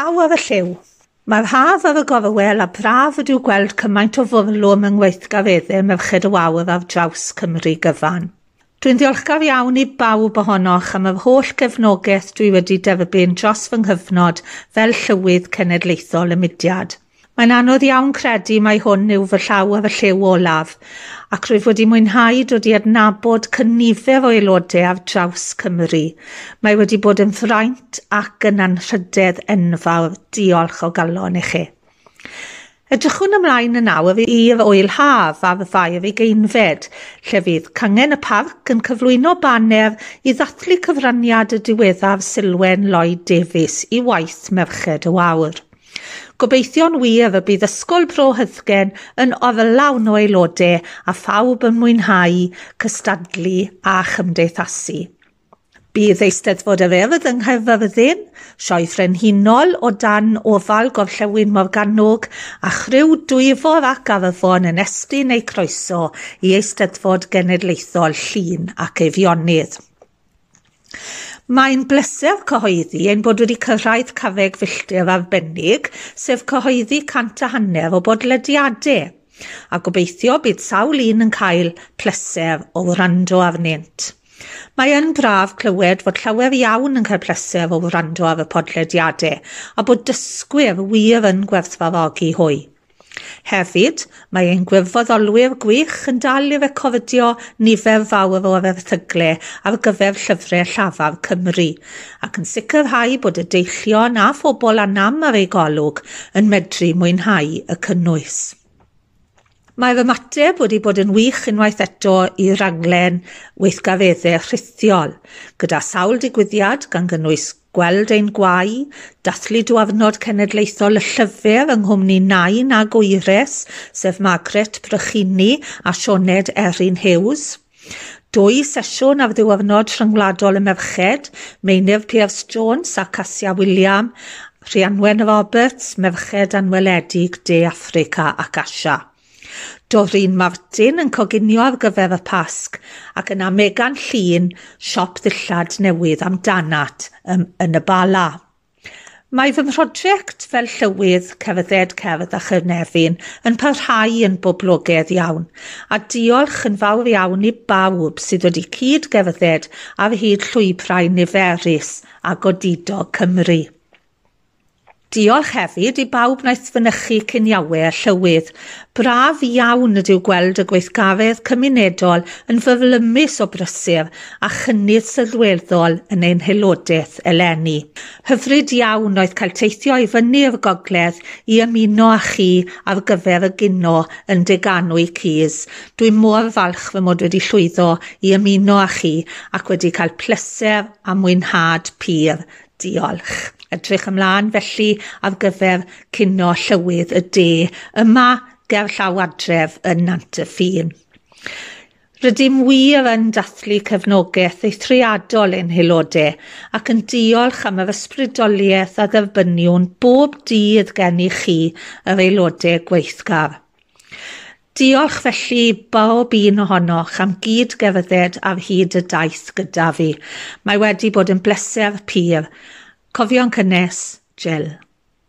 llaw ar y lliw. Mae'r haf ar y gorwel a braf ydyw gweld cymaint o fwrlwm yng ngweithgareddau merched y wawr ar draws Cymru gyfan. Dwi'n ddiolchgar iawn i bawb ohonoch am yr holl gefnogaeth dwi wedi derbyn dros fy nghyfnod fel llywydd cenedlaethol y mudiad. Mae'n anodd iawn credu mai hwn yw fy llaw a fy lliw olaf, ac rwyf wedi mwynhau dod i adnabod cynifef o aelodau ar draws Cymru. Mae wedi bod yn ffraint ac yn anrhydedd enfawr. Diolch o galon i chi. Edrychwn ymlaen yn awr i'r oel haf ar fair ugeinfed, lle fydd Cangen y Parc yn cyflwyno baner i ddathlu cyfraniad y diweddar Silwen Lloyd Davies i waith Merched y Wawr. Gobeithio'n wir y bydd Ysgol Pro Hyddgen yn ofalawn o aelodau a phawb yn mwynhau, cystadlu a chymdeithasu. Bydd eisteddfod yr fefydd yng Nghaerfyrddin, sioe frenhinol o dan ofal gorllewin Morgannwg a chryw dwyfor ac arfon yn estyn neu croeso i eisteddfod genedlaethol llun ac eifionydd. Mae'n bleser cyhoeddi ein bod wedi cyrraedd cafeg filltir arbennig, sef cyhoeddi cant a hanner o bodlediadau, a gobeithio bydd sawl un yn cael pleser o wrando arnynt. Mae yn braf clywed fod llawer iawn yn cael pleser o wrando ar y podlediadau a bod dysgwyr wir yn gwerthfarogi hwy. Hefyd, mae ein gwirfoddolwyr gwych yn dal i recordio nifer fawr o erthygle ar gyfer llyfrau llafar Cymru, ac yn sicrhau bod y deillion a phobl anam ar ei golwg yn medru mwynhau y cynnwys. Mae fy mateb wedi bod yn wych unwaith eto i raglen weithgareddau rhithiol, gyda sawl digwyddiad gan gynnwys gweld ein gwau, dathlu dwafnod cenedlaethol y llyfr yng Nghymru Nain a Gwyres, sef Margaret Brychini a Sioned Erin Hughes. Dwy sesiwn ar ddiwrnod rhyngwladol y merched, Meinef Pierce Jones a Cassia William, Rhianwen Roberts, Merched Anweledig De Africa ac Asia. Doreen Martin yn coginio ar gyfer y pasg ac yna Megan Llun siop ddillad newydd am danat yn, yn y bala. Mae fy mhrosiect fel llywydd cerdded cerdd a chynefin yn parhau yn boblogaidd iawn a diolch yn fawr iawn i bawb sydd wedi cyd gerdded ar hyd llwybrau niferus a godidog Cymru. Diolch hefyd i bawb wnaeth fynychu cyniawe a llywydd. Braf iawn ydyw gweld y gweithgafedd cymunedol yn fyflymus o brysur a chynnydd sylweddol yn ein helodaeth eleni. Hyfryd iawn oedd cael teithio i fyny'r gogledd i ymuno â chi ar gyfer y gyno yn deganwy Cys. Dwi'n mor falch fy mod wedi llwyddo i ymuno â chi ac wedi cael pleser a mwynhad pyr. Diolch edrych ymlaen felly ar gyfer cino llywydd y de yma ger llawadref yn Nantafîn. Rydym wir yn dathlu cefnogaeth eithriadol ein haelodau ac yn diolch am yr ysbrydoliaeth a dderbyniwn bob dydd gen i chi yr aelodau gweithgar. Diolch felly bob un ohonoch am gyd gerdded ar hyd y daith gyda fi. Mae wedi bod yn bleser pyr. Cofion cynnes, Jill.